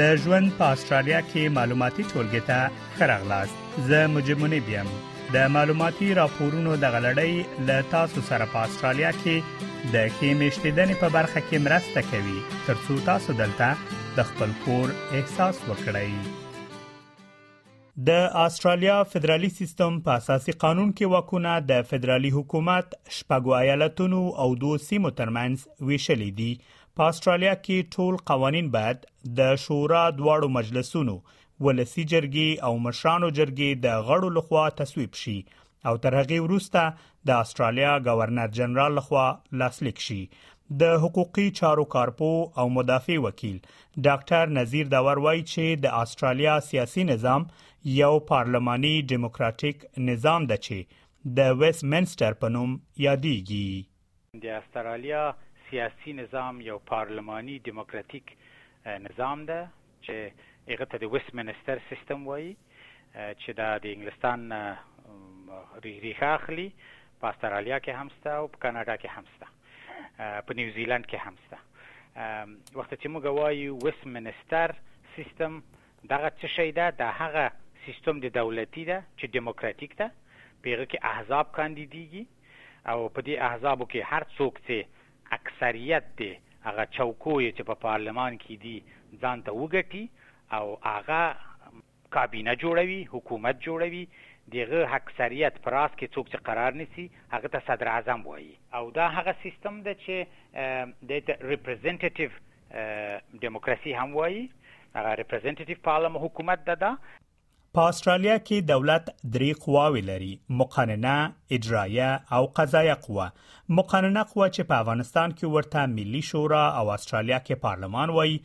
د ژوند په استرالیا کې معلوماتي ټولګي ته خرغلاست زه مجمنه بیم د معلوماتي راپورونو د غلړۍ ل تاسو سره په استرالیا کې د کیمشتیدنې په برخه کې مرسته کوي ترڅو تاسو دلته د خپل کور احساس وکړئ د استرالیا فدرالي سیستم په اساسي قانون کې واکونه د فدرالي حکومت شپږو ایالتونو او دوه سیمو ترمنځ ویشل دي په استرالیا کې ټول قوانين باید د شورا دواړو مجلسونو ولسی جرګې او مشرانو جرګې د غړو لخوا تصویب شي او تر هغه وروسته د استرالیا گورنر جنرال لخوا لاسلیک شي د حقوقي چارو کارپو او مدافع وکیل ډاکټر نذیر داور وایي چې د استرالیا سیاسي نظام یو پارلماني دیموکراتیک نظام دی چې د ویسټمنسټر په نوم یادېږي د استرالیا سیاسي نظام یو پارلماني دیموکراتیک نظام ده چې هغه ته د ویست منسټر سیستم وایي چې دا د انګلستان نه ریښه اخلي په استرالیا کې هم سته او په کاناډا کې هم سته په نیوزیلند کې هم سته وخت چې موږ وایو ویست منسټر سیستم دغه څه شی ده دا هغه سیستم د دولتی ده چی دموکراتیک ده په هغه کی احزاب کاندیدیږی او په دی احزابو کی هر څوک څی اکثریت د هغه چوکو یی چی په پارلمان کی دی ځان ته وګټی او هغه کابینه جوړوی حکومت جوړوی د هغه اکثریت په راس کی څوک چی قرار نیسی هغه ته صدراعظم وایی او دا هغه سیستم ده چی دی ته ریپریزنټیټیو دیموکراسي هم وایي هغه ریپرزنټیټیو پارلمان حکومت ده دا په استرالیا کې دولت درې قواوې لري مقننه اجرایه او قضایه قوه مقننه قوه چې په افغانستان کې ورته ملي شورا او استرالیا کې پارلمان وایي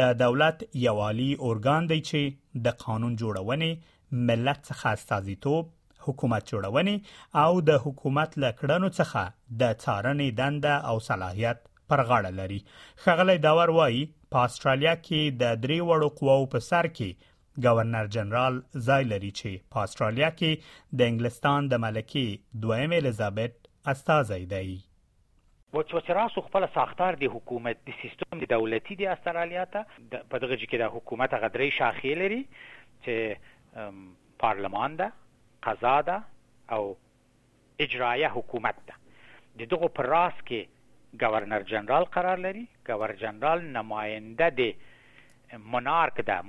د دولت یو عالی ارګان دی چې د قانون جوړونې ملت څخه استازیتوب حکومت جوړونې او د حکومت له کړنو څخه د څارنې دنده او صلاحیت پر غاړه لري خغلی داور وایي په استرالیا کې د درې وړو قواو په سر کې گورنر جنرال ځای لري چې په استرالیا کې د انګلستان د ملکې دویم الیزابت استازی دی وچ وچ راسو خپله ساختار دي حکومت دي سیستم دي دولتي دي استرالیا ته په دغه جي کي دا حکومت هغه دري شاخې لري چي پارلمان ده قضا ده او اجرایه حکومت ده د دغو په راس کي ګورنر جنرال قرار لري ګورنر جنرال نماینده د منارک ده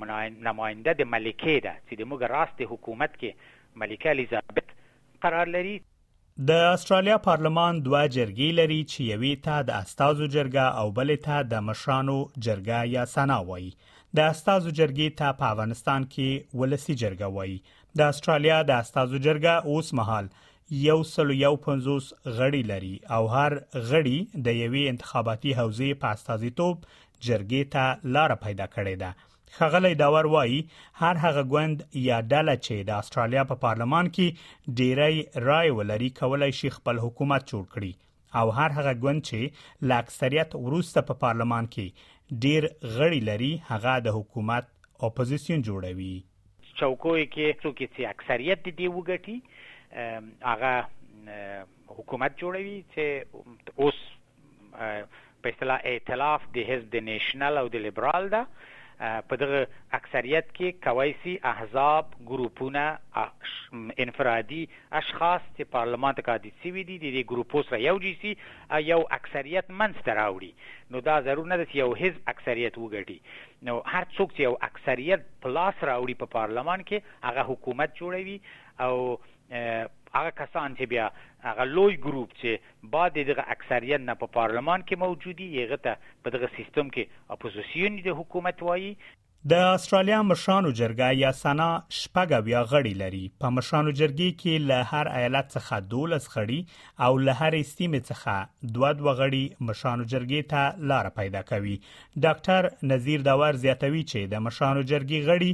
نماینده د ملکې ده چي د موږ راس د حکومت کي ملکه الیزابت قرار لري. د استرالیا پارلمان دوه جرګې لري چې یوې ته د استازو جرګه او بلې ته د مشرانو جرګه یا سنا وایي د استازو جرګې ته په افغانستان کې ولسی جرګه وایي د استرالیا د استازو جرګه اوس مهال یو سل یو پنځوس غړي لري او هر غړي د یوې انتخاباتي حوزې په استازیتوب جرګې ته لار پیدا کړې ده ښاغلی داور وایي هر هغه ګوند یا ډله چې د استرالیا په پارلمان کې ډیری رائے ولري کولای شي خپل حکومت جوړ کړي او هر هغه ګوند چې له اکثریت وروسته په پارلمان کې ډیر غړي لري هغه د حکومت اپوزیسیون جوړوي چوکو کې څوک چې اکثریت د دې وګټي هغه حکومت جوړوي چې اوس په اصطلاح ائتلاف د حزب د نېشنل او د لېبرال ده. په دغه اکثریت کې کوی شي احزاب، ګروپونه، انفرادي اشخاص چې پارلمان ته کاندید شوي دي، د دې ګروپو سره یو جې شي او یو اکثریت منځ ته راوړي. نو دا ضرور نه ده چې یو حزب اکثریت وګټي. نو هر څوک چې یو اکثریت په لاس راوړي په پارلمان کې هغه حکومت جوړوي او هغه کسان چې بیا هغه لوی ګروپ چې با د دغه اکثریت نه په پارلمان کې موجود یی یغه ته په دغه سیستم کې اپوزیسیون د حکومت وایی. د استرالیا مشرانو جرګه یا سنا شپږ اویا غړي لري. په مشرانو جرګې کې له هر ایالت څخه دولس غړي او له هرې سیمې څخه دوه دوه غړي مشرانو جرګې ته لاره پیدا کوي. ډاکټر نذیر داور زیاتوي چې د مشرانو جرګې غړي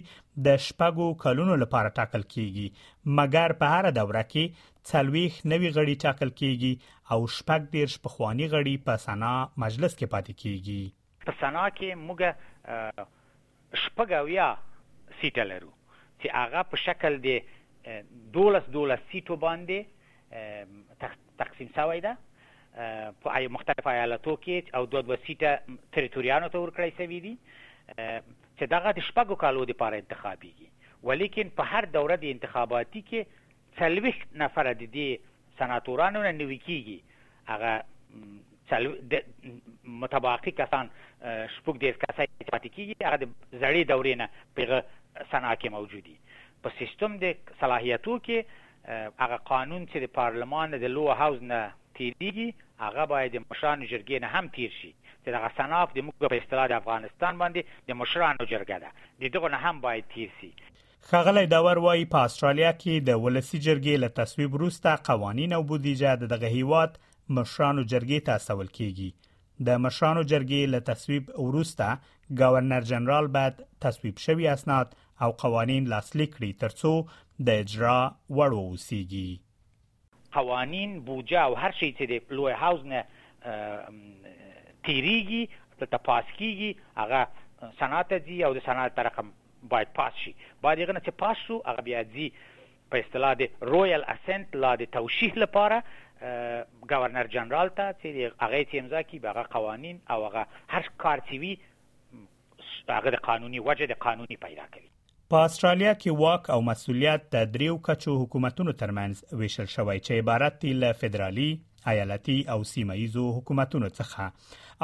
د شپږو کلونو لپاره ټاکل کیږي مګر په هره دوره کې څلوېښت نوي غړي ټاکل کېږي او شپږ دېرش پخواني غړي په سنا مجلس کې پاتې کېږي. په سنا کې موږ شپږ اویا سیټه لرو چې هغه په شکل د دولس دولس سیټو باندې تقسیم شوی ده په مختلفو ایالتو کې او دوه دوه سیټه تریتوریانو ته ورکړی شوي دي چې دغه د شپږو کالو لپاره انتخابیږي ولیکن په هر دوره د انتخاباتي کې څلوېښت نفره د دې سناتورانو نه نوي کېږي، هغه څلو د متباقي کسان شپږ دېرش کسه چې پاتې کېږي هغه د زړې دورې نه په هغه سنا کې موجود دي. په سیستم د صلاحیتو کې هغه قانون چې د پارلمان د لوه هاوس نه تېرېږي هغه باید د مشرانو جرګې نه هم تېر شي چې دغه سنا د موږ په اصطلاح د افغانستان باندې د مشرانو جرګه ده د دغو نه هم باید تېر شي. ښاغلی داور وايي په استرالیا کې د ولسي جرګې له تصویب وروسته قوانین او بودیجه د دغه هیواد مشرانو جرګې ته استول کیږي د مشرانو جرګې له تصویب وروسته گورنر جنرال باید تصویب شوی اسناد او قوانین لاسلیک کړي ترڅو د اجرا وړ ووسیږي قوانین، بودجه او هر شی چې د لوی حوض نه تیریږي دلته پاس کیږي هغه سنا ته ځي او د سنا تر رقم باید پاس شي باید هغه نه چې پاس شو هغه بیا ځي په اصطلاح د رویل اسنت لا د توشیح لپاره گورنر جنرال ته چې هغه چې امضا کی به هغه قوانین او هغه هر کار چې وي هغه د قانوني وجه د قانوني پیدا کوي په استرالیا کې واک او مسولیت د دریو کچو حکومتونو ترمنځ ویشل شوی چې عبارت دی له فدرالی، ایالتی او سیمه ایزو حکومتونو څخه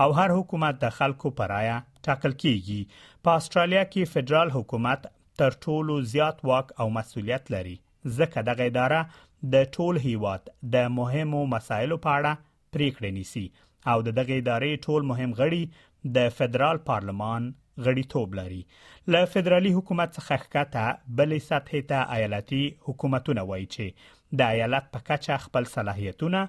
او هر حکومت د خلکو پر رایه ټاکل کیږي. په استرالیا کې فدرال حکومت تر ټولو زیات واک او مسولیت لري ځکه دغه اداره د ټول هیواد د مهمو مسایلو په اړه پریکړې نیسي او د دغه ادارې ټول مهم غړي د فدرال پارلمان غړیتوب لري له فدرالي حکومت څخه ښکته بلې سطحې ته ایالتي حکومتونه وایي چې د ایالت په کچه خپل صلاحیتونه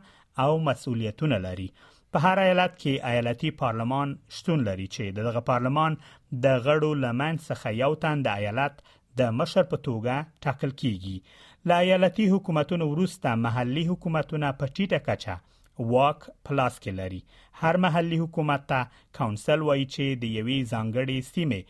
او مسؤلیتونه لري په هر ایالت کې ایالتي پارلمان شتون لري چې دغه پارلمان د غړو لمن څخه یو تن د ایالت د مشر په توګه ټاکل کیږي لا ایالتي حکومتونو وروسته محلي حکومتونه په ټیټه کچه واک پلاس کې لري هر محلي حکومت ته کونسل وایي چې د یوې ځانګړې سیمې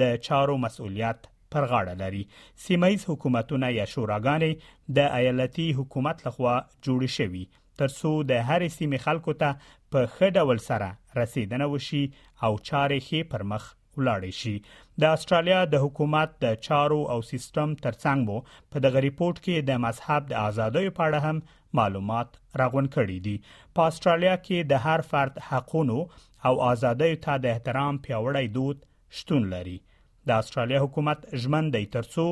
د چارو مسؤلیت پر غاړه لري سیمایز حکومتونه یا شوراګانې د ایالتي حکومت لخوا جوړ شوي ترڅو د هر سیمې خلکو ته په خډه ول سره رسیدنه وشي او چارې خې پر مخ ولاړې شي د استرالیا د حکومت د چارو او سیستم ترڅنګ مو په دغه ریپورت کې د مذهب د ازادۍ په اړه هم معلومات راغون کړي دي په استرالیا کې د هر فرد حقوقو او ازادۍ ته د احترام پیوړی دود شتون لري د استرالیا حکومت ژمن دی ترڅو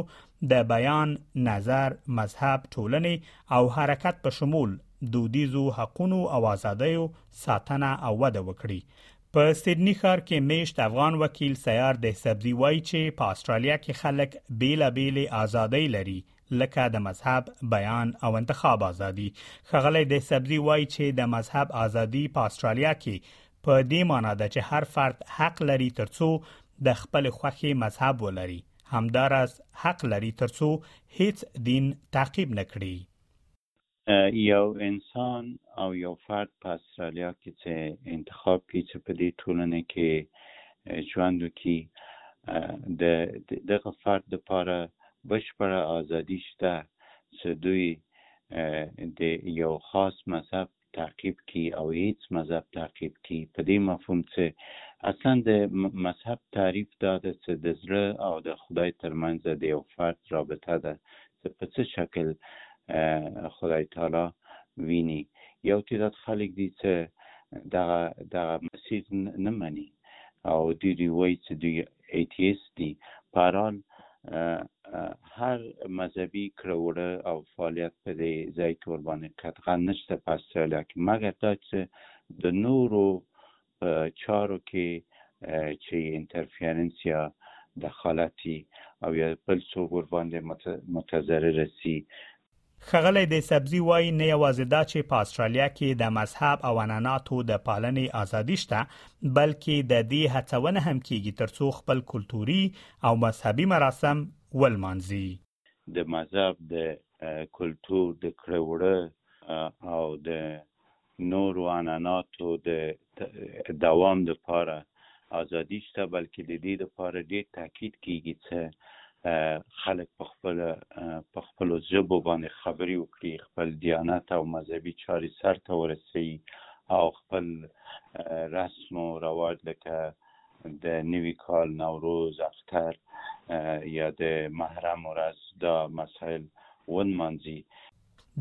د بیان، نظر، مذهب، ټولنې او حرکت په شمول دودیزو حقوقو او ازادیو ساتنه او وده وکړي په سیدني ښار کې میشت افغان وکیل سیار دهسبزي وایي چې په استرالیا کې خلک بیلابیلې ازادۍ لري لکه د مذهب، بیان او انتخاب ازادي. ښاغلی دهسبزي وایي چې د مذهب ازادي په استرالیا کې په دې معنی ده چې هر فرد حق لري ترڅو د خپل خوښې مذهب ولري همداراز حق لري ترڅو هیڅ دین تعقیب نکړي. یو انسان او یو فرد په استرالیا کې چې انتخاب کی چې په دې ټولنه کې ژوند وکړي د دغه فرد لپاره بشپړه ازادي شته چې دوی د یو خاص مذهب تعقیب کی او هیڅ مذهب تعقیب کی په دې مفهوم چې اصلا د مذهب تعریف دا ده چې د زړه او د خدای ترمنځ د یو فرد رابطه ده په څه شکل خدای تعالی ویني یو تعداد خلک دي چې دغه دغه مسیر نه مني او دوی دوی وایي چې دوی ایتیست دي په حال هر مذهبي کړه وړه او فعالیت په دې ځای کې ورباندې قطعا نشته په استرالیا کې مګر دا چې د نورو په چارو کې چې انټرفیرنس یا دخالت او یا بل څوک ورباندې متضرر سي ښغلی دی سبزی وایي نه یوازې دا چې په استرالیا کې د مذهب او عنعناتو د پالنې ازادي شته بلکې د دې هڅونه هم کیږي ترڅو خپل کلتوري او مذهبي مراسم ولمانځي د مذهب د کلتور د کړه وړه او د نورو عنعناتو د دوام لپاره ازادي شته بلکې د دې لپاره ډېر تاکید کیږي چې خلک په خپل په خپل ژبو باندې خبرې وکړي خپل دیانت او مذهبي چارې سرته ورسوي او خپل رسم او رواج لکه د نوي کال نوروز اختر یا د محرم ورځ دا مسایل ونمانځي.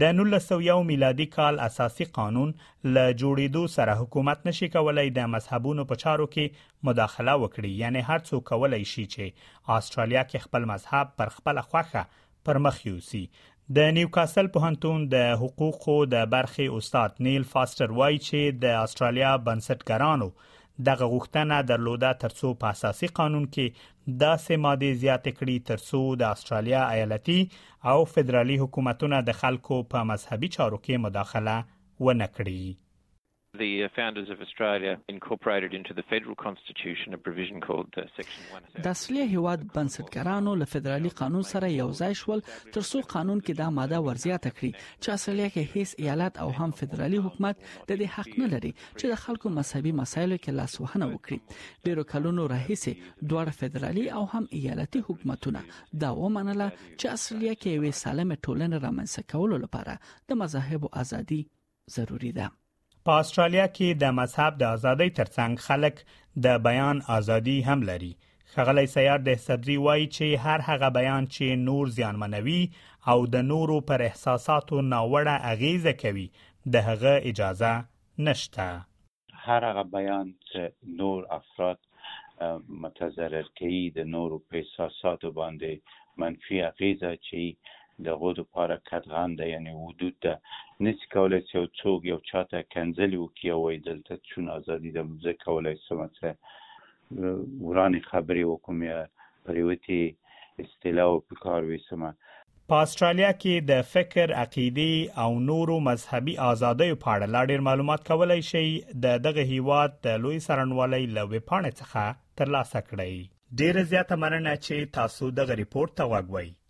د نولس سوه یو میلادي کال اساسي قانون له جوړېدو سره حکومت نه شي کولی د مذهبونو په چارو کې مداخله وکړي یعنې هر څوک کولی شي چې اسټرالیا کې خپل مذهب پر خپله خوښه پرمخ یوسی د نیوکاسل پوهنتون د حقوقو د برخې استاد نیل فاستر وایي چې د استرالیا بنسټګرانو دغه غوښتنه درلوده ترڅو په اساسي قانون کې داسې ماده زیات کړي ترڅو د استرالیا ایالتي او فدرالي حکومتونه د خلکو په مذهبي چارو کې مداخله ونه کړي د اصلي هیواد بنسټګرانو له فدرالي قانون سره یو ځای شول تر څو قانون کې دا ماده ورزیاته کړي چې اصلي کې هیڅ ایالت او هم فدرالي حکومت د دې حق نه لري چې د خلکو مذهبي مسایلو کې لاس وهنه وکړي ډیرو کلونو راهیسې دوه فدرالي او هم ایالتي حکومتونه دا ومنله چې اصلي کې وی سالمه ټولنه رامنځته کولو لپاره د مذاهب ازادي ضروري ده په استرالیا کې د مذهب د ازادۍ ترڅنګ خلک د بیان ازادي هم لري خغلی سیار د صدری وایي چې هر هغه بیان چې نور زیانمنوي او د نورو پر احساساتو ناوړه اغیزه کوي د هغه اجازه نشته هر هغه بیان که نور افراد متضرر کوي د نورو په احساساتو باندې منفي اغیزه اچوي د هغو دپاره قدغن ده یعنې حدود ده نسي کولی چې یو څوک یو چاته کنځلې وکړي او وایي دلته چون ازادي ده زه کولی شم چې ورانې خبرې وکوم یا پریوتې اصطلاح او پکار ویسمه. په اسټرالیا کې د فکر، عقیدې او نورو مذهبي آزادیو په اړه لا ډېر معلومات کولای شئ د دغه هېواد د لوی څارنوالۍ له وېبپاڼې څخه ترلاسه کړئ. ډېره زیاته مننه چې تاسو دغه رپورټ ته غوږ وئ.